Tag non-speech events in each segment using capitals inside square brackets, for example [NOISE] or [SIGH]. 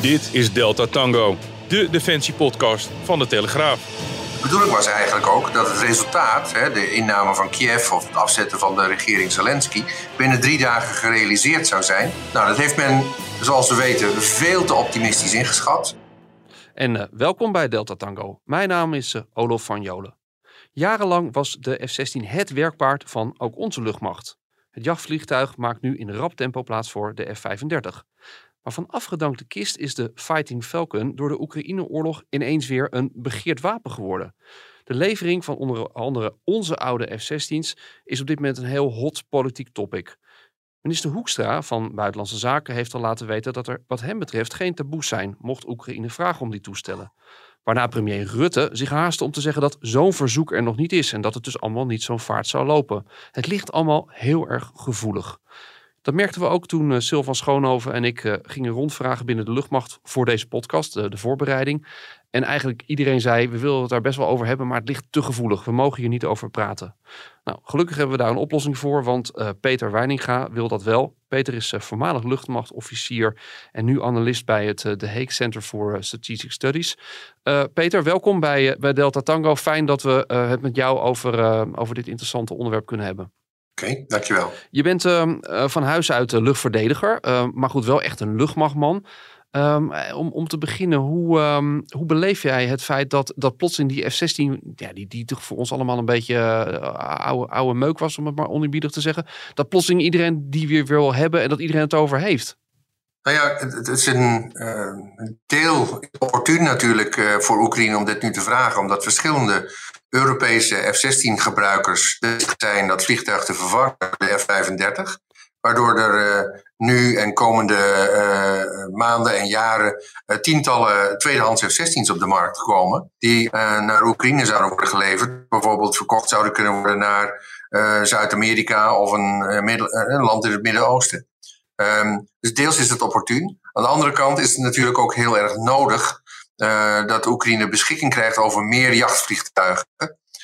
Dit is Delta Tango, de defensiepodcast van de Telegraaf. De bedoeling was eigenlijk ook dat het resultaat, de inname van Kiev of het afzetten van de regering Zelensky, binnen drie dagen gerealiseerd zou zijn. Nou, dat heeft men, zoals we weten, veel te optimistisch ingeschat. En uh, welkom bij Delta Tango. Mijn naam is uh, Olof van Jolen. Jarenlang was de F-16 het werkpaard van ook onze luchtmacht. Het jachtvliegtuig maakt nu in rap tempo plaats voor de F-35. Maar van afgedankte kist is de Fighting Falcon door de Oekraïne-oorlog ineens weer een begeerd wapen geworden. De levering van onder andere onze oude F-16's is op dit moment een heel hot politiek topic. Minister Hoekstra van Buitenlandse Zaken heeft al laten weten dat er wat hem betreft geen taboes zijn, mocht Oekraïne vragen om die toestellen. Waarna premier Rutte zich haastte om te zeggen dat zo'n verzoek er nog niet is en dat het dus allemaal niet zo'n vaart zou lopen. Het ligt allemaal heel erg gevoelig. Dat merkten we ook toen uh, Sylvan Schoonhoven en ik uh, gingen rondvragen binnen de luchtmacht voor deze podcast, de, de voorbereiding. En eigenlijk iedereen zei, we willen het daar best wel over hebben, maar het ligt te gevoelig. We mogen hier niet over praten. Nou, gelukkig hebben we daar een oplossing voor, want uh, Peter Weininga wil dat wel. Peter is voormalig luchtmachtofficier en nu analist bij het de Hague Center for Strategic Studies. Peter, welkom bij, bij Delta Tango. Fijn dat we het met jou over, over dit interessante onderwerp kunnen hebben. Oké, dankjewel. Je bent uh, van huis uit luchtverdediger, uh, maar goed, wel echt een luchtmachtman. Um, om, om te beginnen, hoe, um, hoe beleef jij het feit dat, dat plots in die F-16, ja, die, die toch voor ons allemaal een beetje uh, oude, oude meuk was, om het maar oneerbiedig te zeggen, dat plotseling iedereen die weer wil hebben en dat iedereen het over heeft? Nou ja, het, is een deel opportun natuurlijk voor Oekraïne om dit nu te vragen, omdat verschillende Europese F-16-gebruikers zijn dat vliegtuig te vervangen de F-35. Waardoor er uh, nu en komende uh, maanden en jaren uh, tientallen tweedehands F-16's op de markt komen. Die naar Oekraïne zouden worden geleverd. Bijvoorbeeld verkocht zouden kunnen worden naar Zuid-Amerika of een, land in het Midden-Oosten. Um, dus deels is het opportun. Aan de andere kant is het natuurlijk ook heel erg nodig uh, dat Oekraïne beschikking krijgt over meer jachtvliegtuigen.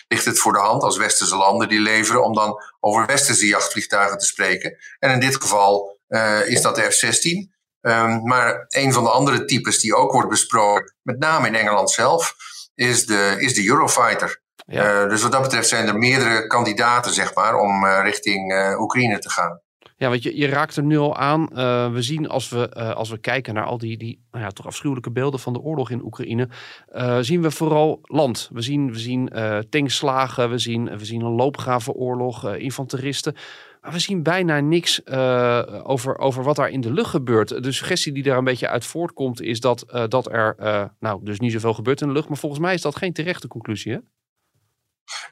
Ligt het voor de hand als westerse landen die leveren om dan over westerse jachtvliegtuigen te spreken. En in dit geval uh, is dat de F-16. Um, ehm, maar een van de andere types die ook wordt besproken, met name in Engeland zelf, is de, is de Eurofighter. Ja. Uh, dus wat dat betreft zijn er meerdere kandidaten, zeg maar, om richting Oekraïne te gaan. Ja, want je, je raakt er nu al aan. Uh, we zien als we, uh, als we kijken naar al die, die nou ja, toch afschuwelijke beelden van de oorlog in Oekraïne, uh, zien we vooral land. We zien, we zien tankslagen, we zien, we zien een loopgravenoorlog, infanteristen. Maar we zien bijna niks over, over wat daar in de lucht gebeurt. De suggestie die daar een beetje uit voortkomt is dat, dat er nou, dus niet zoveel gebeurt in de lucht. Maar volgens mij is dat geen terechte conclusie, hè?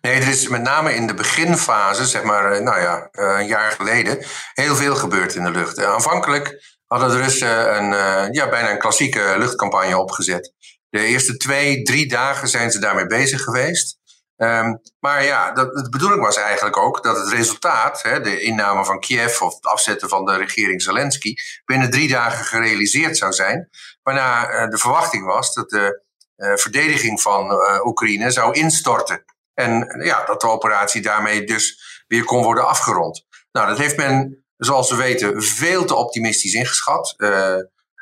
Nee, er is met name in de beginfase, zeg maar, eh, nou ja, eh, een jaar geleden, heel veel gebeurd in de lucht. Eh, aanvankelijk hadden de Russen een, ja, bijna een klassieke luchtcampagne opgezet. De eerste twee, drie dagen zijn ze daarmee bezig geweest. Um, maar ja, dat, de bedoeling was eigenlijk ook dat het resultaat, hè, de inname van Kiev of het afzetten van de regering Zelensky, binnen drie dagen gerealiseerd zou zijn. Waarna de verwachting was dat de verdediging van Oekraïne zou instorten. En ja, dat de operatie daarmee dus weer kon worden afgerond. Nou, dat heeft men, zoals we weten, veel te optimistisch ingeschat. Uh,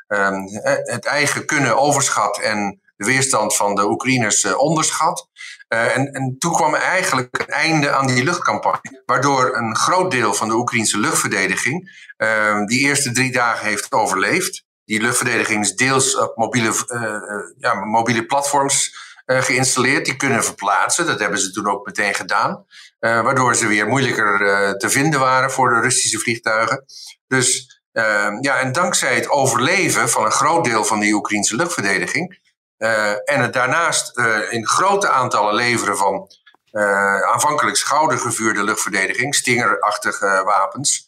um, het eigen kunnen overschat en de weerstand van de Oekraïners uh, onderschat. En, en toen kwam eigenlijk een einde aan die luchtcampagne. Waardoor een groot deel van de Oekraïnse luchtverdediging uh, die eerste drie dagen heeft overleefd. Die luchtverdediging is deels op mobiele, ja, mobiele platforms geïnstalleerd. Die kunnen verplaatsen. Dat hebben ze toen ook meteen gedaan. Uh, waardoor ze weer moeilijker uh, te vinden waren voor de Russische vliegtuigen. Dus ja, en dankzij het overleven van een groot deel van die Oekraïnse luchtverdediging. en het daarnaast in grote aantallen leveren van aanvankelijk schoudergevuurde luchtverdediging, stingerachtige wapens.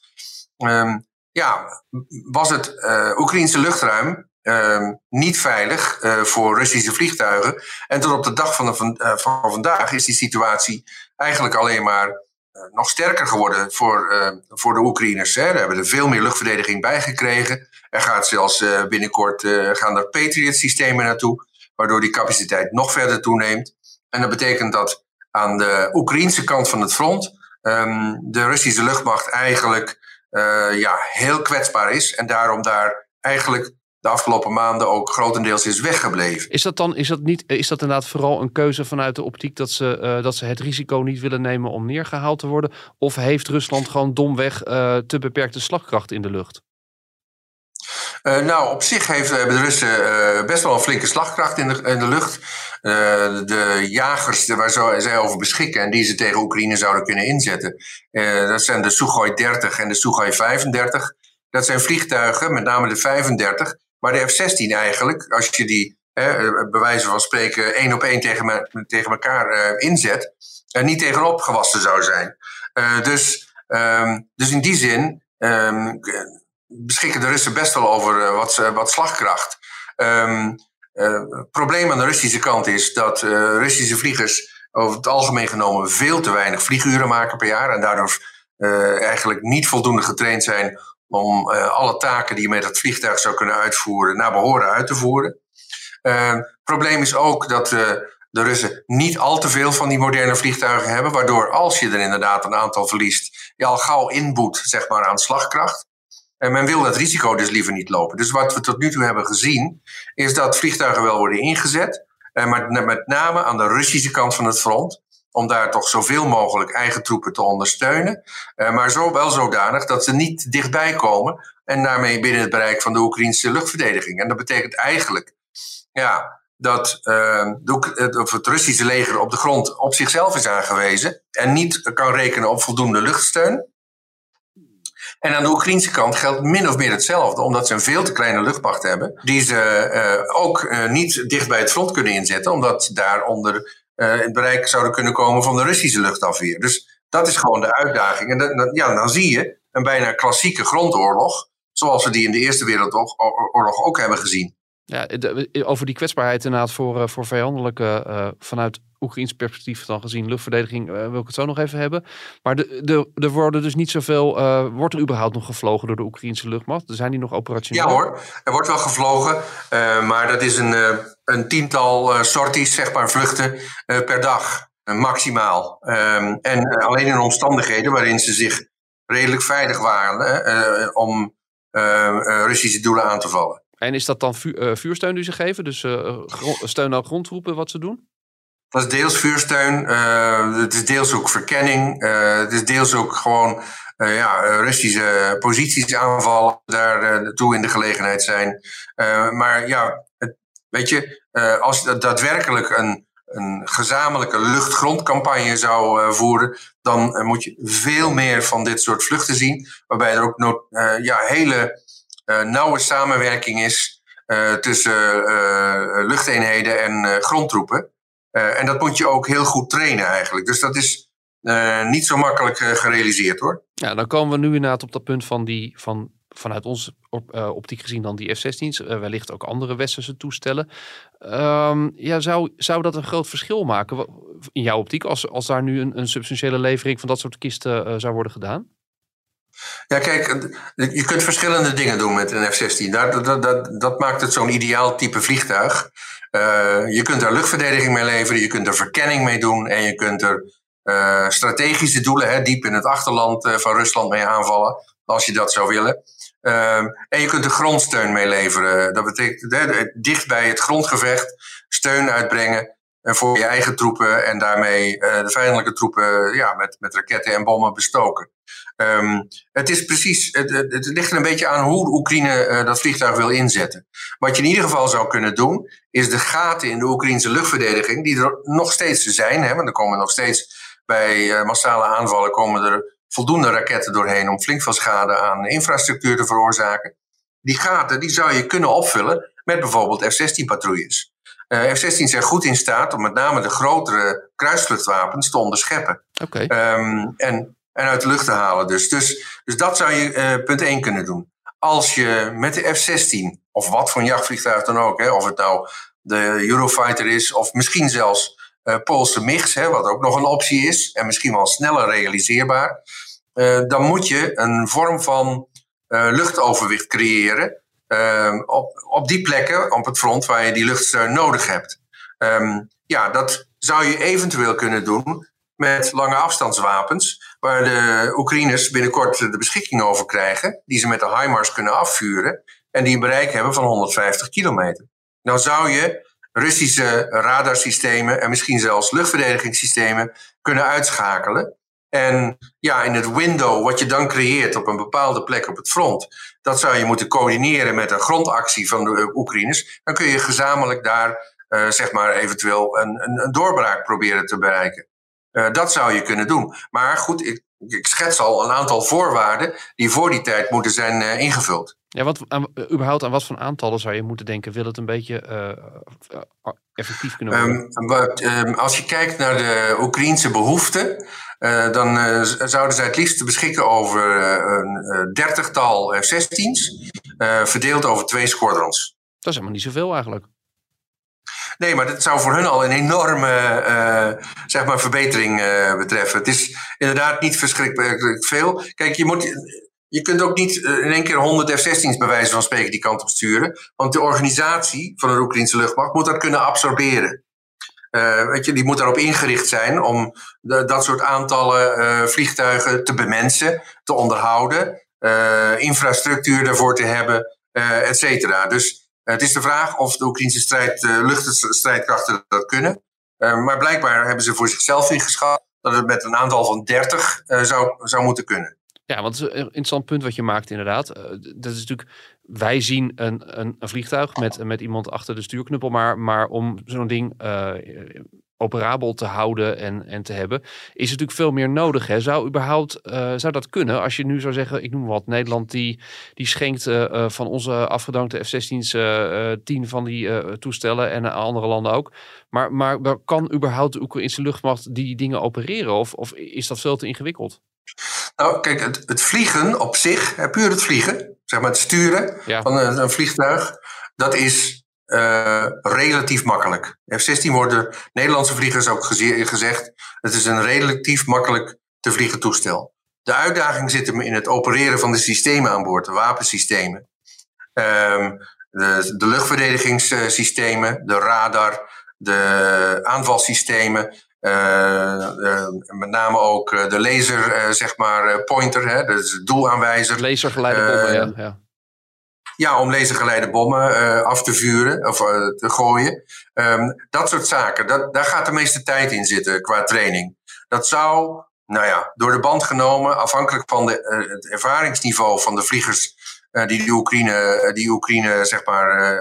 Ehm, ja, was het Oekraïnse luchtruim Ehm, niet veilig uh, voor Russische vliegtuigen. En tot op de dag van, de, van, van vandaag is die situatie eigenlijk alleen maar uh, nog sterker geworden voor, voor de Oekraïners. Hè. Hebben er veel meer luchtverdediging bij gekregen. Er gaat zelfs binnenkort gaan er Patriot-systemen naartoe, waardoor die capaciteit nog verder toeneemt. En dat betekent dat aan de Oekraïnse kant van het front um, de Russische luchtmacht eigenlijk ja, heel kwetsbaar is. En daarom daar eigenlijk de afgelopen maanden ook grotendeels is weggebleven. Is dat dan is dat niet, is dat inderdaad vooral een keuze vanuit de optiek dat ze, uh, dat ze het risico niet willen nemen om neergehaald te worden? Of heeft Rusland gewoon domweg uh, te beperkte slagkracht in de lucht? Uh, nou, op zich heeft, hebben de Russen best wel een flinke slagkracht in de, in de lucht. de jagers waar zij over beschikken en die ze tegen Oekraïne zouden kunnen inzetten, dat zijn de Sukhoi 30 en de Sukhoi 35. Dat zijn vliegtuigen, met name de 35, maar de F-16 eigenlijk, als je die hè, bij wijze van spreken één op één tegen, me, tegen elkaar uh, inzet, er niet tegenop gewassen zou zijn. Uh, dus, um, dus in die zin um, beschikken de Russen best wel over wat, wat slagkracht. Um, het probleem aan de Russische kant is dat Russische vliegers over het algemeen genomen veel te weinig vlieguren maken per jaar en daardoor eigenlijk niet voldoende getraind zijn om uh, alle taken die je met het vliegtuig zou kunnen uitvoeren, naar behoren uit te voeren. Het probleem is ook dat uh, de Russen niet al te veel van die moderne vliegtuigen hebben, waardoor als je er inderdaad een aantal verliest, je al gauw inboet zeg maar, aan slagkracht. En men wil dat risico dus liever niet lopen. Dus wat we tot nu toe hebben gezien, is dat vliegtuigen wel worden ingezet, maar met name aan de Russische kant van het front om daar toch zoveel mogelijk eigen troepen te ondersteunen. Uh, maar zo wel zodanig dat ze niet dichtbij komen en daarmee binnen het bereik van de Oekraïnse luchtverdediging. En dat betekent eigenlijk ja, dat uh, de, het Russische leger op de grond op zichzelf is aangewezen en niet kan rekenen op voldoende luchtsteun. En aan de Oekraïnse kant geldt min of meer hetzelfde, omdat ze een veel te kleine luchtmacht hebben, die ze uh, ook niet dicht bij het front kunnen inzetten, omdat daaronder in het bereik zouden kunnen komen van de Russische luchtafweer. Dus dat is gewoon de uitdaging. En dan, ja, dan zie je een bijna klassieke grondoorlog, zoals we die in de Eerste Wereldoorlog ook hebben gezien. Ja, over die kwetsbaarheid inderdaad voor, eh, voor vijandelijke, vanuit Oekraïns perspectief dan gezien, luchtverdediging, wil ik het zo nog even hebben. Maar de, de, er worden dus niet zoveel, uh, wordt er überhaupt nog gevlogen door de Oekraïnse luchtmacht? Zijn die nog operationeel? Ja hoor, er wordt wel gevlogen, maar dat is een, een tiental sorties, zeg maar, vluchten per dag, maximaal. Um, en alleen in omstandigheden waarin ze zich redelijk veilig waren om Russische doelen aan te vallen. En is dat dan vu vuursteun die ze geven? Dus uh, steun aan grondtroepen wat ze doen? Dat is deels vuursteun, uh, het is deels ook verkenning, het is deels ook gewoon ja, Russische posities aanvallen, daar toe in de gelegenheid zijn. maar ja, het, weet je, als je daadwerkelijk een, een gezamenlijke luchtgrondcampagne zou voeren, dan moet je veel meer van dit soort vluchten zien, waarbij er ook ja, hele nauwe samenwerking is uh, tussen uh, luchteenheden en grondtroepen. en dat moet je ook heel goed trainen eigenlijk. Dus dat is niet zo makkelijk gerealiseerd hoor. Ja, dan komen we nu inderdaad op dat punt van die, van, vanuit onze op, optiek gezien dan die F-16's. wellicht ook andere westerse toestellen. Um, ja, zou, zou dat een groot verschil maken in jouw optiek als, als daar nu een, een substantiële levering van dat soort kisten zou worden gedaan? Ja, kijk, je kunt verschillende dingen doen met een F-16. Dat, dat, dat, maakt het zo'n ideaal type vliegtuig. Uh, je kunt er luchtverdediging mee leveren, je kunt er verkenning mee doen en je kunt er uh, strategische doelen hè, diep in het achterland uh, van Rusland mee aanvallen, als je dat zou willen. en je kunt er grondsteun mee leveren. Dat betekent dicht bij het grondgevecht steun uitbrengen voor je eigen troepen en daarmee de vijandelijke troepen ja, met, met raketten en bommen bestoken. Um, het is precies, het, het, ligt er een beetje aan hoe Oekraïne uh, dat vliegtuig wil inzetten. Wat je in ieder geval zou kunnen doen, is de gaten in de Oekraïnse luchtverdediging, die er nog steeds zijn, hè, want er komen nog steeds bij uh, massale aanvallen komen er voldoende raketten doorheen om flink veel schade aan infrastructuur te veroorzaken. Die gaten die zou je kunnen opvullen met bijvoorbeeld F-16 patrouilles. F-16 zijn goed in staat om met name de grotere kruisvluchtwapens te onderscheppen. Oké. Ehm, en, en uit de lucht te halen. Dus, dus, dus dat zou je punt 1 kunnen doen. Als je met de F-16, of wat voor een jachtvliegtuig dan ook, hè, of het nou de Eurofighter is, of misschien zelfs uh, Poolse MIGs, hè, wat ook nog een optie is, en misschien wel sneller realiseerbaar, uh, dan moet je een vorm van uh, luchtoverwicht creëren ehm, op, op die plekken op het front waar je die luchtsteun nodig hebt. Um, ja, dat zou je eventueel kunnen doen met lange afstandswapens, waar de Oekraïners binnenkort de beschikking over krijgen, die ze met de HIMARS kunnen afvuren en die een bereik hebben van 150 kilometer. Dan zou je Russische radarsystemen en misschien zelfs luchtverdedigingssystemen kunnen uitschakelen. En ja, in het window wat je dan creëert op een bepaalde plek op het front, dat zou je moeten coördineren met een grondactie van de Oekraïners. Dan kun je gezamenlijk daar, uh, zeg maar, eventueel een, een, een, doorbraak proberen te bereiken. Uh, dat zou je kunnen doen. Maar goed, ik, ik schets al een aantal voorwaarden die voor die tijd moeten zijn uh, ingevuld. Ja, wat, überhaupt aan wat voor aantallen zou je moeten denken? Wil het een beetje effectief kunnen worden? Um, wat, um, als je kijkt naar de Oekraïnse behoeften, uh, dan uh, zouden zij het liefst beschikken over een dertigtal F-16's, verdeeld over twee squadrons. Dat is helemaal niet zoveel eigenlijk. Nee, maar dat zou voor hun al een enorme uh, zeg maar verbetering uh, betreffen. Het is inderdaad niet verschrikkelijk veel. Kijk, je, moet, je kunt ook niet in één keer 100 F-16's bij wijze van spreken die kant op sturen. Want de organisatie van de Oekraïnse luchtmacht moet dat kunnen absorberen. Uh, weet je, die moet daarop ingericht zijn om de, dat soort aantallen vliegtuigen te bemensen, te onderhouden, infrastructuur daarvoor te hebben, et cetera. Dus het is de vraag of de Oekraïnse strijd, luchtstrijdkrachten dat kunnen. Maar blijkbaar hebben ze voor zichzelf ingeschat dat het met een aantal van 30 uh, zou, zou moeten kunnen. Ja, want het is een interessant punt wat je maakt inderdaad. dat is natuurlijk, wij zien een, een, vliegtuig met, met iemand achter de stuurknuppel, maar, maar om zo'n ding operabel te houden en, en te hebben, is natuurlijk veel meer nodig. Hè? Zou überhaupt uh, zou dat kunnen? Als je nu zou zeggen, ik noem wat, Nederland die, die schenkt van onze afgedankte F-16's uh, tien van die toestellen en andere landen ook. Maar, maar kan überhaupt de Oekraïnse luchtmacht die dingen opereren? Of, of is dat veel te ingewikkeld? Nou, kijk, het, het vliegen op zich, puur het vliegen, zeg maar het sturen ja. van een, een vliegtuig, dat is uh, relatief makkelijk. F-16 worden Nederlandse vliegers ook gezegd. Het is een relatief makkelijk te vliegen toestel. De uitdaging zit hem in het opereren van de systemen aan boord, de wapensystemen. Um, de, de luchtverdedigingssystemen, de radar, de aanvalsystemen. Uh, uh, met name ook de laser, zeg maar, pointer, hè, dus de doelaanwijzer. Lasergeleide bommen, ja. ja. Ja, om lasergeleide bommen uh, af te vuren of uh, te gooien. Um, dat soort zaken, dat, daar gaat de meeste tijd in zitten qua training. Dat zou, nou ja, door de band genomen, afhankelijk van de, uh, het ervaringsniveau van de vliegers die de Oekraïne, die Oekraïne zeg maar,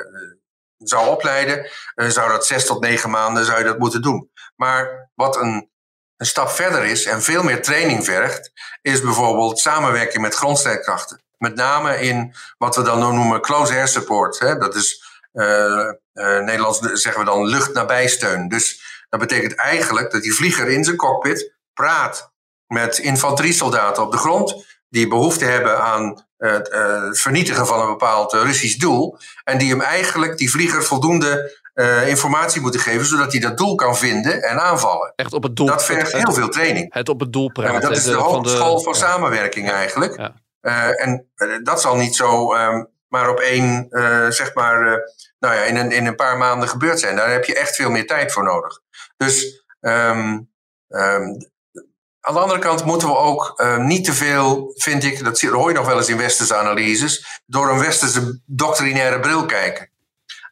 zou opleiden, zou dat zes tot negen maanden zou je dat moeten doen. Maar wat een, een stap verder is en veel meer training vergt, is bijvoorbeeld samenwerking met grondstrijdkrachten. Met name in wat we dan noemen close air support. Hè? Dat is uh, uh, Nederlands zeggen we dan luchtnabijsteun. Dus dat betekent eigenlijk dat die vlieger in zijn cockpit praat met infanteriesoldaten op de grond. Die behoefte hebben aan het uh, vernietigen van een bepaald Russisch doel. En die hem eigenlijk, die vlieger, voldoende uh, informatie moeten geven, zodat hij dat doel kan vinden en aanvallen. Echt op het doel. Dat vergt heel veel training. Het op het doel praten. dat is de, de hogeschool van, de, van samenwerking eigenlijk. Ja. Uh, en dat zal niet zo um, maar op één, uh, zeg maar, nou ja, in een, in een paar maanden gebeurd zijn. Daar heb je echt veel meer tijd voor nodig. Dus um, um, aan de andere kant moeten we ook niet te veel, vind ik, dat hoor je nog wel eens in westerse analyses, door een westerse doctrinaire bril kijken.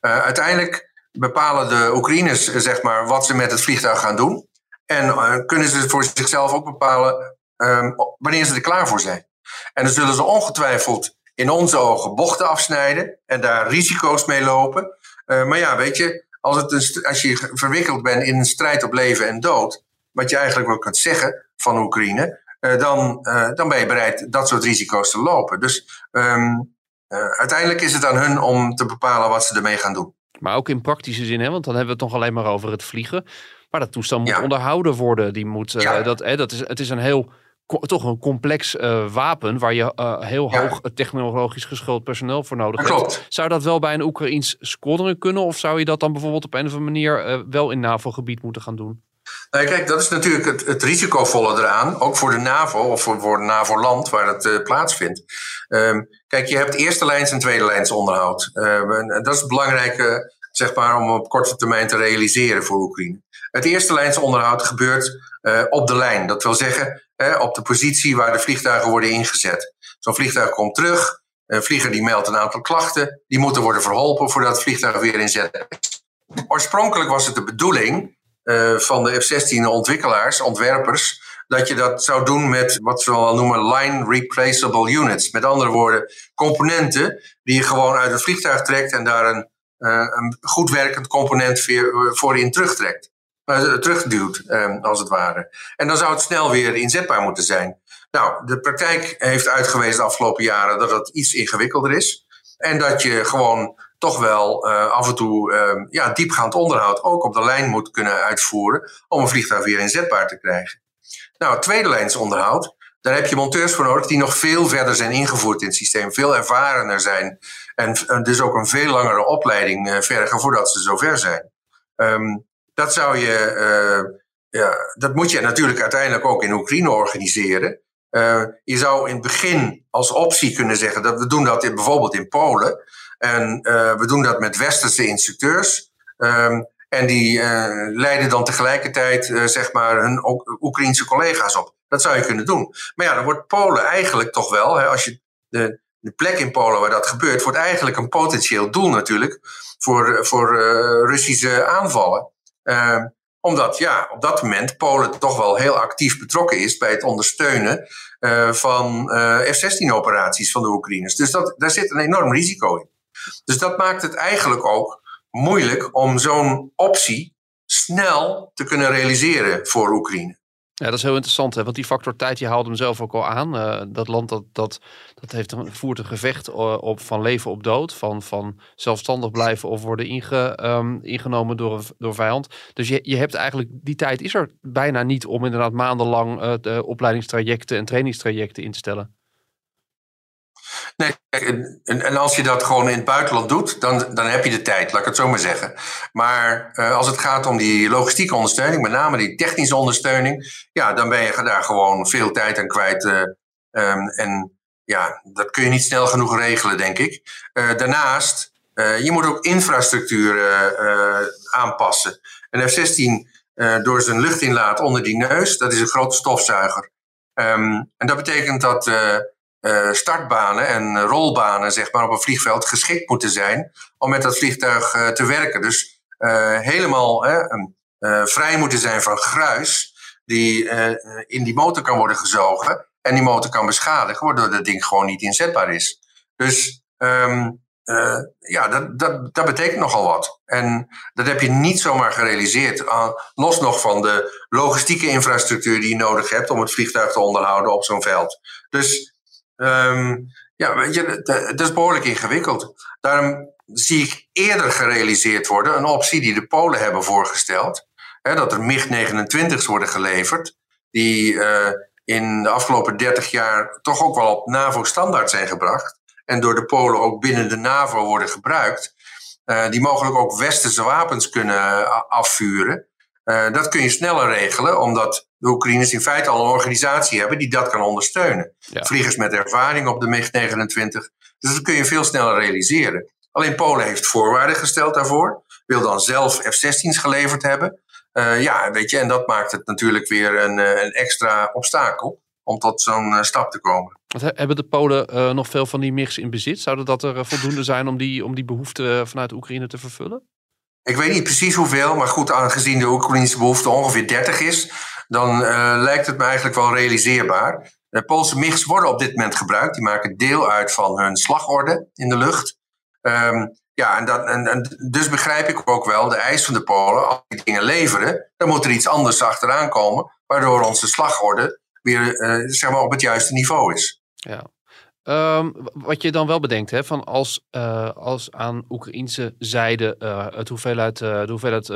uiteindelijk bepalen de Oekraïners, zeg maar, wat ze met het vliegtuig gaan doen. En kunnen ze voor zichzelf ook bepalen wanneer ze er klaar voor zijn. En dan zullen ze ongetwijfeld in onze ogen bochten afsnijden en daar risico's mee lopen. Maar ja, weet je, als, het als je verwikkeld bent in een strijd op leven en dood, wat je eigenlijk wel kunt zeggen van Oekraïne, uh, dan, uh, dan ben je bereid dat soort risico's te lopen. Dus um, uiteindelijk is het aan hun om te bepalen wat ze ermee gaan doen. Maar ook in praktische zin, hè? want dan hebben we het nog alleen maar over het vliegen. Maar dat toestel moet Ja. onderhouden worden. Die moet, eh, Ja. dat, hè, dat is, het is een heel, toch een complex eh, wapen waar je eh, heel Ja. hoog technologisch geschoold personeel voor nodig hebt. Zou dat wel bij een Oekraïns squadron kunnen? Of zou je dat dan bijvoorbeeld op een of andere manier eh, wel in NAVO-gebied moeten gaan doen? Nou, kijk, dat is natuurlijk het, het risicovolle eraan. Ook voor de NAVO of voor, voor NAVO-land waar het eh, plaatsvindt. Ehm, kijk, je hebt eerste lijns en tweede lijns onderhoud. Ehm, dat is het belangrijke, zeg maar, om op korte termijn te realiseren voor Oekraïne. Het eerste lijns onderhoud gebeurt eh, op de lijn. Dat wil zeggen, op de positie waar de vliegtuigen worden ingezet. Zo'n vliegtuig komt terug. Een vlieger die meldt een aantal klachten. Die moeten worden verholpen voordat het vliegtuig weer inzet. Oorspronkelijk was het de bedoeling eh, van de F-16 ontwikkelaars, ontwerpers, dat je dat zou doen met wat ze wel noemen line replaceable units. Met andere woorden, componenten die je gewoon uit het vliegtuig trekt en daar een, eh, een goed werkend component voor in terugtrekt. Eh, terugduwt, als het ware. En dan zou het snel weer inzetbaar moeten zijn. Nou, de praktijk heeft uitgewezen de afgelopen jaren dat het iets ingewikkelder is. En dat je gewoon toch wel eh, af en toe eh, ja, diepgaand onderhoud ook op de lijn moet kunnen uitvoeren om een vliegtuig weer inzetbaar te krijgen. Nou, tweede lijns onderhoud, daar heb je monteurs voor nodig die nog veel verder zijn ingevoerd in het systeem, veel ervarener zijn en, dus ook een veel langere opleiding eh, vergen voordat ze zover zijn. Ehm, dat zou je, eh, ja, dat moet je natuurlijk uiteindelijk ook in Oekraïne organiseren. Je zou in het begin als optie kunnen zeggen dat we doen dat in, bijvoorbeeld in Polen. En eh, we doen dat met westerse instructeurs. Ehm, en die eh, leiden dan tegelijkertijd eh, zeg maar hun Oek- Oekraïense collega's op. Dat zou je kunnen doen. Maar ja, dan wordt Polen eigenlijk toch wel, hè, als je de, de plek in Polen waar dat gebeurt, wordt eigenlijk een potentieel doel natuurlijk voor, voor Russische aanvallen. Ehm, omdat ja, op dat moment Polen toch wel heel actief betrokken is bij het ondersteunen van eh, F-16-operaties van de Oekraïners. Dus dat, daar zit een enorm risico in. Dus dat maakt het eigenlijk ook moeilijk om zo'n optie snel te kunnen realiseren voor Oekraïne. Ja, dat is heel interessant, hè? want die factor tijd, je haalde hem zelf ook al aan. Eh, dat land dat, dat, dat heeft een, voert een gevecht eh, op, van leven op dood, van, van zelfstandig blijven of worden ehm, ingenomen door, door vijand. Dus je, je hebt eigenlijk, die tijd is er bijna niet om inderdaad maandenlang eh, opleidingstrajecten en trainingstrajecten in te stellen. Nee, en, als je dat gewoon in het buitenland doet, dan, dan heb je de tijd, laat ik het zo maar zeggen. Maar eh, als het gaat om die logistieke ondersteuning, met name die technische ondersteuning, ja, dan ben je daar gewoon veel tijd aan kwijt. eh, ehm, en ja, dat kun je niet snel genoeg regelen, denk ik. Eh, daarnaast, je moet ook infrastructuur aanpassen. Een F-16 eh, door zijn luchtinlaat onder die neus, dat is een grote stofzuiger. Ehm, en dat betekent dat eh, startbanen en rolbanen zeg maar, op een vliegveld geschikt moeten zijn om met dat vliegtuig eh, te werken. Dus eh, helemaal vrij moeten zijn van gruis die in die motor kan worden gezogen en die motor kan beschadigen, waardoor dat ding gewoon niet inzetbaar is. Dus ehm, eh, ja, dat, dat, dat betekent nogal wat. En dat heb je niet zomaar gerealiseerd. Ah, los nog van de logistieke infrastructuur die je nodig hebt om het vliegtuig te onderhouden op zo'n veld. Dus ehm, ja, weet je, dat, is behoorlijk ingewikkeld. Daarom zie ik eerder gerealiseerd worden een optie die de Polen hebben voorgesteld. Hè, dat er MiG-29's worden geleverd, die eh, in de afgelopen 30 jaar toch ook wel op NAVO-standaard zijn gebracht. En door de Polen ook binnen de NAVO worden gebruikt. eh, die mogelijk ook westerse wapens kunnen eh, afvuren. Eh, dat kun je sneller regelen, omdat de Oekraïners in feite al een organisatie hebben die dat kan ondersteunen. Ja. Vliegers met ervaring op de MiG-29. Dus dat kun je veel sneller realiseren. Alleen Polen heeft voorwaarden gesteld daarvoor. Wil dan zelf F-16's geleverd hebben. Eh, ja, weet je, en dat maakt het natuurlijk weer een, eh, een extra obstakel om tot zo'n stap te komen. Hebben de Polen nog veel van die MIGs in bezit? Zouden dat er voldoende zijn om die, om die behoefte eh, vanuit Oekraïne te vervullen? Ik weet niet precies hoeveel, maar goed, aangezien de Oekraïnse behoefte ongeveer 30 is, dan eh, lijkt het me eigenlijk wel realiseerbaar. De Poolse MIGs worden op dit moment gebruikt. Die maken deel uit van hun slagorde in de lucht. Ehm, ja, en, dat, en, dus begrijp ik ook wel de eis van de Polen. Als die dingen leveren, dan moet er iets anders achteraan komen, waardoor onze slagorde weer eh, zeg maar op het juiste niveau is. Ja. Ehm, wat je dan wel bedenkt, hè, van als, uh, als aan Oekraïnse zijde uh, het hoeveelheid, uh, de hoeveelheid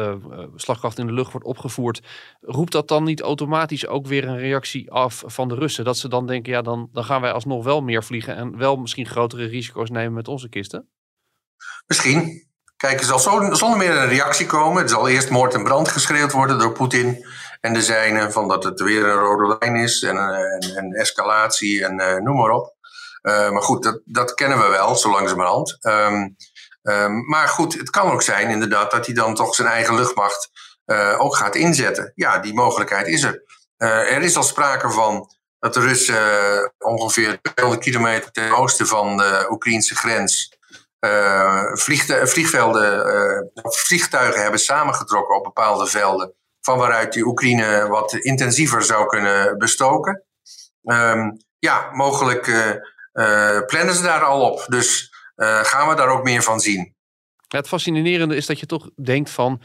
slagkracht in de lucht wordt opgevoerd, roept dat dan niet automatisch ook weer een reactie af van de Russen? Dat ze dan denken, ja, dan, dan gaan wij alsnog wel meer vliegen en wel misschien grotere risico's nemen met onze kisten? Misschien. Kijk, er zal zonder meer een reactie komen. Het zal eerst moord en brand geschreeuwd worden door Poetin en de zijnen, van dat het weer een rode lijn is en, en, en escalatie en noem maar op. Uh, maar goed, dat, dat kennen we wel, zo langzamerhand. Um, um, maar goed, het kan ook zijn inderdaad dat hij dan toch zijn eigen luchtmacht uh, ook gaat inzetten. Ja, die mogelijkheid is er. Uh, er is al sprake van dat de Russen ongeveer 200 kilometer ten oosten van de Oekraïnse grens vliegvelden, vliegtuigen hebben samengetrokken op bepaalde velden, van waaruit die Oekraïne wat intensiever zou kunnen bestoken. Um, ja, mogelijk plannen ze daar al op. Dus uh, gaan we daar ook meer van zien. Het fascinerende is dat je toch denkt van...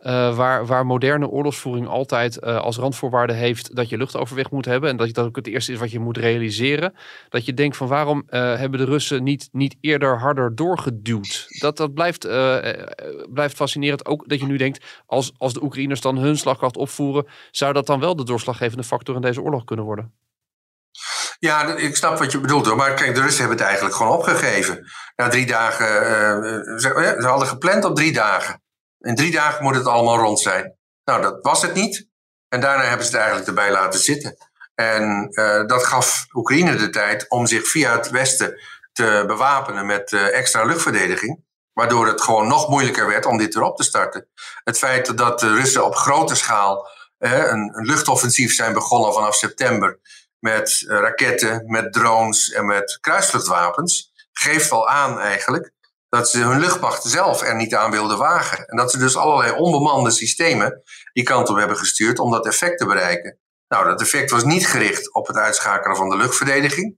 Uh, waar, waar moderne oorlogsvoering altijd als randvoorwaarde heeft dat je luchtoverweg moet hebben. En dat dat ook het eerste is wat je moet realiseren. Dat je denkt van waarom hebben de Russen niet, niet eerder harder doorgeduwd. Dat, dat blijft, blijft fascinerend. Ook dat je nu denkt, als, als de Oekraïners dan hun slagkracht opvoeren, zou dat dan wel de doorslaggevende factor in deze oorlog kunnen worden? Ja, ik snap wat je bedoelt hoor. Maar kijk, de Russen hebben het eigenlijk gewoon opgegeven. Na drie dagen, uh, ze, ze, hadden gepland op drie dagen. In drie dagen moet het allemaal rond zijn. Nou, dat was het niet. En daarna hebben ze het eigenlijk erbij laten zitten. En dat gaf Oekraïne de tijd om zich via het Westen te bewapenen met extra luchtverdediging. Waardoor het gewoon nog moeilijker werd om dit erop te starten. Het feit dat de Russen op grote schaal een, een luchtoffensief zijn begonnen vanaf september met eh, raketten, met drones en met kruisvluchtwapens, geeft al aan eigenlijk dat ze hun luchtmacht zelf er niet aan wilden wagen. En dat ze dus allerlei onbemande systemen die kant op hebben gestuurd om dat effect te bereiken. Nou, dat effect was niet gericht op het uitschakelen van de luchtverdediging.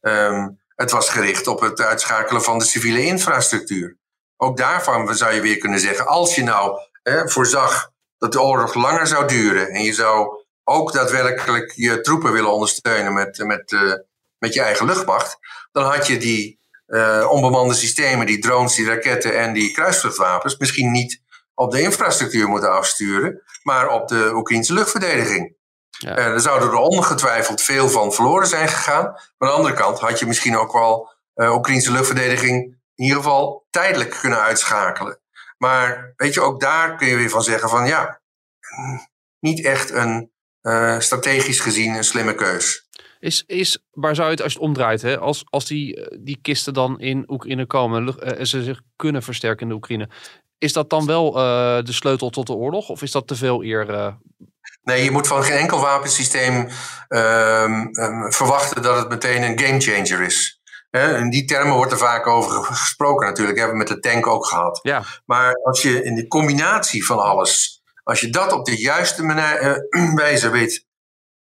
Um, het was gericht op het uitschakelen van de civiele infrastructuur. Ook daarvan zou je weer kunnen zeggen, als je nou voorzag dat de oorlog langer zou duren en je zou ook daadwerkelijk je troepen willen ondersteunen met, met, uh, met je eigen luchtmacht, dan had je die uh, onbemande systemen, die drones, die raketten en die kruisvluchtwapens misschien niet op de infrastructuur moeten afsturen, maar op de Oekraïnse luchtverdediging. Ja. Uh, er zouden er ongetwijfeld veel van verloren zijn gegaan. Maar aan de andere kant had je misschien ook wel uh, Oekraïnse luchtverdediging in ieder geval tijdelijk kunnen uitschakelen. Maar weet je, ook daar kun je weer van zeggen van ja, niet echt een uh, strategisch gezien een slimme keus. Is, is, waar zou je het als je het omdraait, hè? Als, als die, eh, die kisten dan in Oekraïne komen en ze zich kunnen versterken in de Oekraïne, is dat dan wel uh, de sleutel tot de oorlog of is dat te veel eer? Uh... Nee, je moet van geen enkel wapensysteem um, um, verwachten dat het meteen een gamechanger is. in die termen wordt er vaak over gesproken natuurlijk. Hebben we met de tank ook gehad. Ja. Maar als je in de combinatie van alles als je dat op de juiste manier, uh, [CLEARS THROAT] wijze weet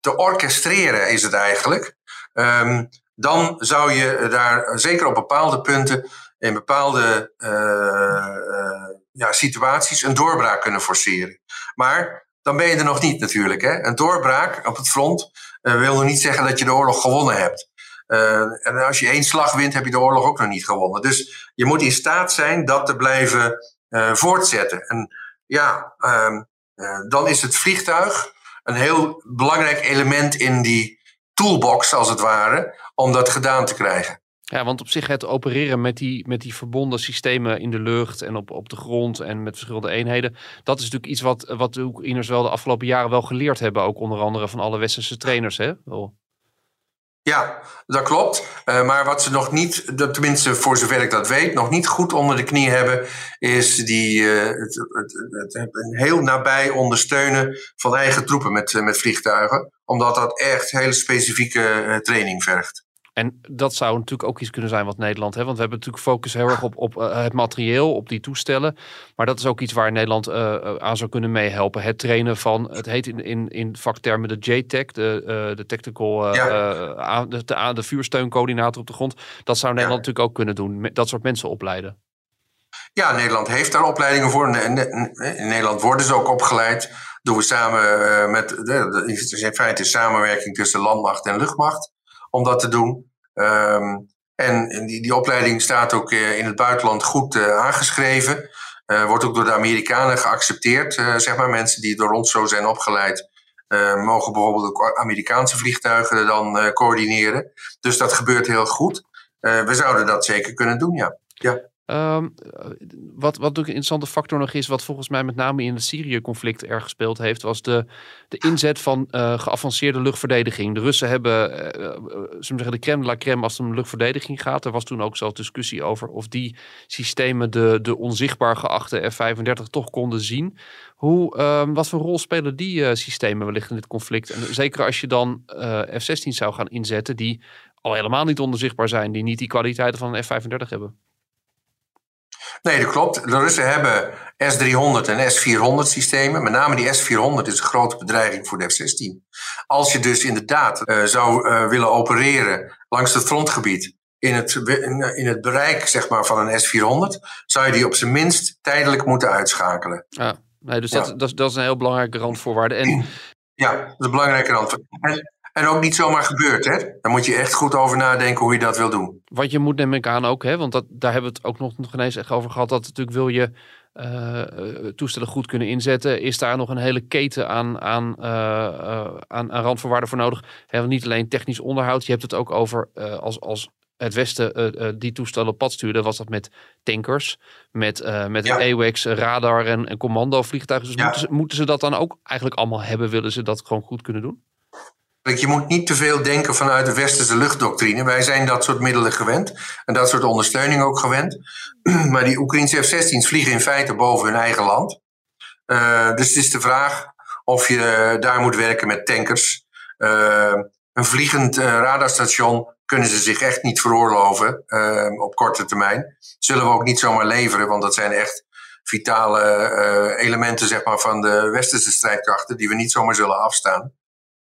te orchestreren, is het eigenlijk. Um, dan zou je daar zeker op bepaalde punten, in bepaalde uh, uh, ja, situaties, een doorbraak kunnen forceren. Maar dan ben je er nog niet natuurlijk. Hè? Een doorbraak op het front wil nog niet zeggen dat je de oorlog gewonnen hebt. en als je één slag wint, heb je de oorlog ook nog niet gewonnen. Dus je moet in staat zijn dat te blijven voortzetten. En ja, uh, dan is het vliegtuig een heel belangrijk element in die toolbox, als het ware, om dat gedaan te krijgen. Ja, want op zich het opereren met die, met die verbonden systemen in de lucht en op, op de grond en met verschillende eenheden. Dat is natuurlijk iets wat, wat de Oekraïners wel de afgelopen jaren wel geleerd hebben. Ook onder andere van alle westerse trainers. Hè? Ja, dat klopt. Uh, maar wat ze nog niet, tenminste voor zover ik dat weet, nog niet goed onder de knie hebben, is die, uh, het, het, het, heel nabij ondersteunen van eigen troepen met, met vliegtuigen. Omdat dat echt hele specifieke training vergt. En dat zou natuurlijk ook iets kunnen zijn wat Nederland, hè, want we hebben natuurlijk focus heel erg op, op uh, het materieel, op die toestellen. Maar dat is ook iets waar Nederland uh, aan zou kunnen meehelpen. Het trainen van, het heet in, in, in vaktermen de JTEC, de, uh, de Tactical, ja. de, de, de, vuursteuncoördinator op de grond. Dat zou Nederland ja. natuurlijk ook kunnen doen, dat soort mensen opleiden. Ja, Nederland heeft daar opleidingen voor. In, Nederland worden ze ook opgeleid. Doen we samen met, in feite samenwerking tussen landmacht en luchtmacht om dat te doen. Ehm, en die, die opleiding staat ook in het buitenland goed aangeschreven. wordt ook door de Amerikanen geaccepteerd. zeg maar mensen die door ons zo zijn opgeleid. mogen bijvoorbeeld ook Amerikaanse vliegtuigen dan coördineren. Dus dat gebeurt heel goed. we zouden dat zeker kunnen doen, ja. ja. Um, wat, wat ook een interessante factor nog is, wat volgens mij met name in het Syrië-conflict erg gespeeld heeft, was de, de inzet van uh, geavanceerde luchtverdediging. De Russen hebben, uh, zeggen, de crème la als het om luchtverdediging gaat. Er was toen ook zelfs discussie over of die systemen de, de onzichtbaar geachte F-35 toch konden zien. Hoe, uh, wat voor rol spelen die systemen wellicht in dit conflict? En zeker als je dan F-16 zou gaan inzetten, die al helemaal niet onzichtbaar zijn, die niet die kwaliteiten van een F-35 hebben. Nee, dat klopt. De Russen hebben S-300 en S-400 systemen. Met name die S-400 is een grote bedreiging voor de F-16. Als je dus inderdaad uh, zou uh, willen opereren langs het frontgebied in het, in het bereik zeg maar, van een S-400, zou je die op zijn minst tijdelijk moeten uitschakelen. Ja, nee, dus Dat, dat, dat, is een heel belangrijke randvoorwaarde. En... Ja, dat is een belangrijke randvoorwaarde. En ook niet zomaar gebeurt, hè? Daar moet je echt goed over nadenken hoe je dat wil doen. Want je moet neem ik aan ook, hè? Want dat, daar hebben we het ook nog, nog ineens echt over gehad. Dat natuurlijk wil je uh, toestellen goed kunnen inzetten. Is daar nog een hele keten aan, aan, uh, aan, aan randvoorwaarden voor nodig? He, niet alleen technisch onderhoud. Je hebt het ook over als, als het Westen die toestellen op pad stuurde, was dat met tankers, met, met ja. AWACS, radar en, en commando vliegtuigen. Dus moeten, ze, moeten ze dat dan ook eigenlijk allemaal hebben? Willen ze dat gewoon goed kunnen doen? Je moet niet te veel denken vanuit de westerse luchtdoctrine. Wij zijn dat soort middelen gewend en dat soort ondersteuning ook gewend. [CLEARS THROAT] Maar die Oekraïnse F-16's vliegen in feite boven hun eigen land. Uh, dus het is de vraag of je daar moet werken met tankers. Uh, een vliegend uh, radarstation kunnen ze zich echt niet veroorloven op korte termijn. Zullen we ook niet zomaar leveren, want dat zijn echt vitale elementen zeg maar, van de westerse strijdkrachten die we niet zomaar zullen afstaan.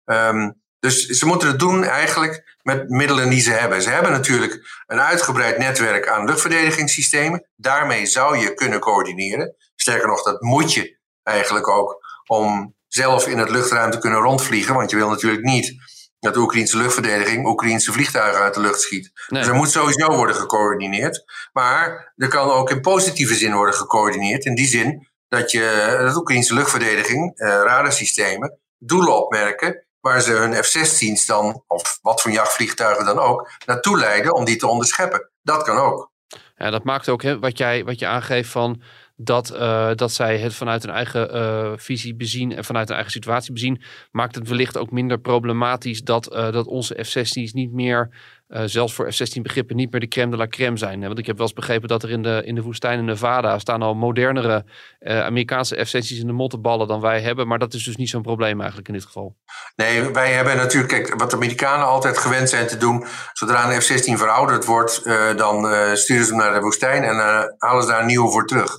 Um, dus ze moeten het doen eigenlijk met middelen die ze hebben. Ze hebben natuurlijk een uitgebreid netwerk aan luchtverdedigingssystemen. Daarmee zou je kunnen coördineren. Sterker nog, dat moet je eigenlijk ook om zelf in het luchtruim te kunnen rondvliegen. Want je wil natuurlijk niet dat de Oekraïnse luchtverdediging Oekraïnse vliegtuigen uit de lucht schiet. Dus er moet sowieso worden gecoördineerd. Maar er kan ook in positieve zin worden gecoördineerd. In die zin dat je de Oekraïnse luchtverdediging, eh, radarsystemen, doelen opmerken waar ze hun F-16's dan, of wat voor jachtvliegtuigen dan ook, naartoe leiden om die te onderscheppen. Dat kan ook. Ja, dat maakt ook hè, wat, jij, wat je aangeeft van dat, uh, dat zij het vanuit hun eigen uh, visie bezien en vanuit hun eigen situatie bezien, maakt het wellicht ook minder problematisch dat, uh, dat onze F-16's niet meer uh, zelfs voor F-16 begrippen niet meer de crème de la crème zijn. Want ik heb wel eens begrepen dat er in de, in de woestijn in Nevada staan al modernere uh, Amerikaanse F-16's in de mottenballen dan wij hebben. Maar dat is dus niet zo'n probleem eigenlijk in dit geval. Nee, wij hebben natuurlijk, kijk, wat de Amerikanen altijd gewend zijn te doen. Zodra een F-16 verouderd wordt, uh, dan sturen ze hem naar de woestijn en halen ze daar een nieuwe voor terug.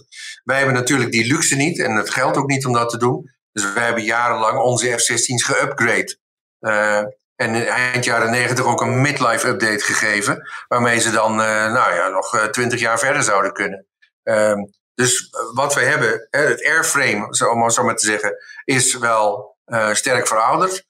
Wij hebben natuurlijk die luxe niet en het geldt ook niet om dat te doen. Dus wij hebben jarenlang onze F-16's geupgrade. En in eind jaren negentig ook een midlife update gegeven. Waarmee ze dan uh, nou ja, nog eh, twintig jaar verder zouden kunnen. Um, dus eh, wat we hebben, het airframe, om maar zo maar te zeggen, is wel sterk verouderd.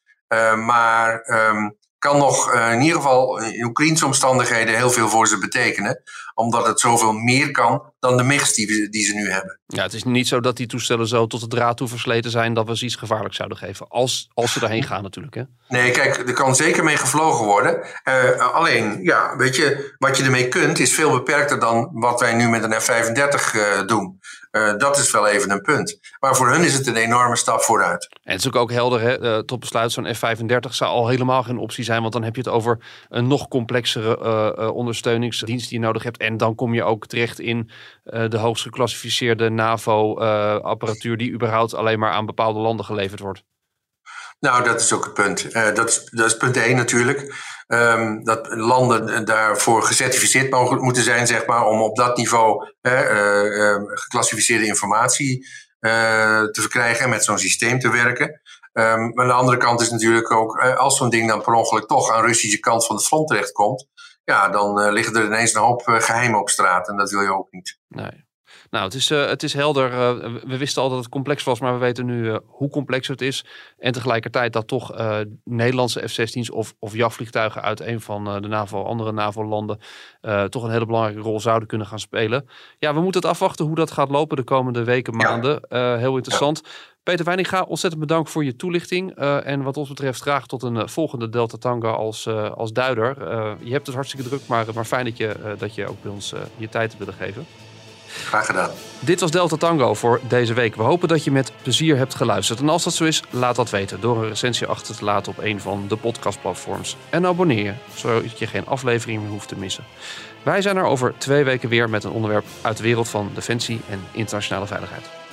Maar um, kan nog uh, in ieder geval in Oekraïnse omstandigheden heel veel voor ze betekenen. Omdat het zoveel meer kan dan de mix die, die ze nu hebben. Ja, het is niet zo dat die toestellen zo tot de draad toe versleten zijn dat we ze iets gevaarlijks zouden geven. Als, als ze daarheen gaan natuurlijk. Hè? Nee, kijk, er kan zeker mee gevlogen worden. Uh, alleen, ja, weet je, wat je ermee kunt is veel beperkter dan wat wij nu met een F-35 uh, doen. Uh, dat is wel even een punt. Maar voor hun is het een enorme stap vooruit. En het is ook, ook helder, hè? Uh, tot besluit zo'n F-35 zou al helemaal geen optie zijn. Want dan heb je het over een nog complexere uh, ondersteuningsdienst die je nodig hebt. En dan kom je ook terecht in de hoogst geclassificeerde NAVO-apparatuur... die überhaupt alleen maar aan bepaalde landen geleverd wordt. Nou, dat is ook het punt. dat, is, dat is punt 1 natuurlijk. Um, dat landen daarvoor gecertificeerd mogen, moeten zijn, zeg maar, om op dat niveau uh, uh, geclassificeerde informatie uh, te verkrijgen en met zo'n systeem te werken. Um, maar aan de andere kant is natuurlijk ook, als zo'n ding dan per ongeluk toch aan de Russische kant van het front terechtkomt, ja, dan liggen er ineens een hoop geheimen op straat en dat wil je ook niet. Nee. Nou, het is, uh, het is helder. Uh, we wisten al dat het complex was, maar we weten nu uh, hoe complex het is. En tegelijkertijd dat toch Nederlandse F-16's of, of jachtvliegtuigen uit een van de NAVO, andere NAVO-landen, toch een hele belangrijke rol zouden kunnen gaan spelen. Ja, we moeten het afwachten hoe dat gaat lopen de komende weken, maanden. heel interessant. Peter Weininga, ontzettend bedankt voor je toelichting. en wat ons betreft graag tot een volgende Delta Tango als, als duider. je hebt het hartstikke druk, maar, maar fijn dat je, dat je ook bij ons je tijd hebt willen geven. Graag gedaan. Dit was Delta Tango voor deze week. We hopen dat je met plezier hebt geluisterd. En als dat zo is, laat dat weten door een recensie achter te laten op een van de podcastplatforms. En abonneer je, zodat je geen aflevering meer hoeft te missen. Wij zijn er over twee weken weer met een onderwerp uit de wereld van defensie en internationale veiligheid.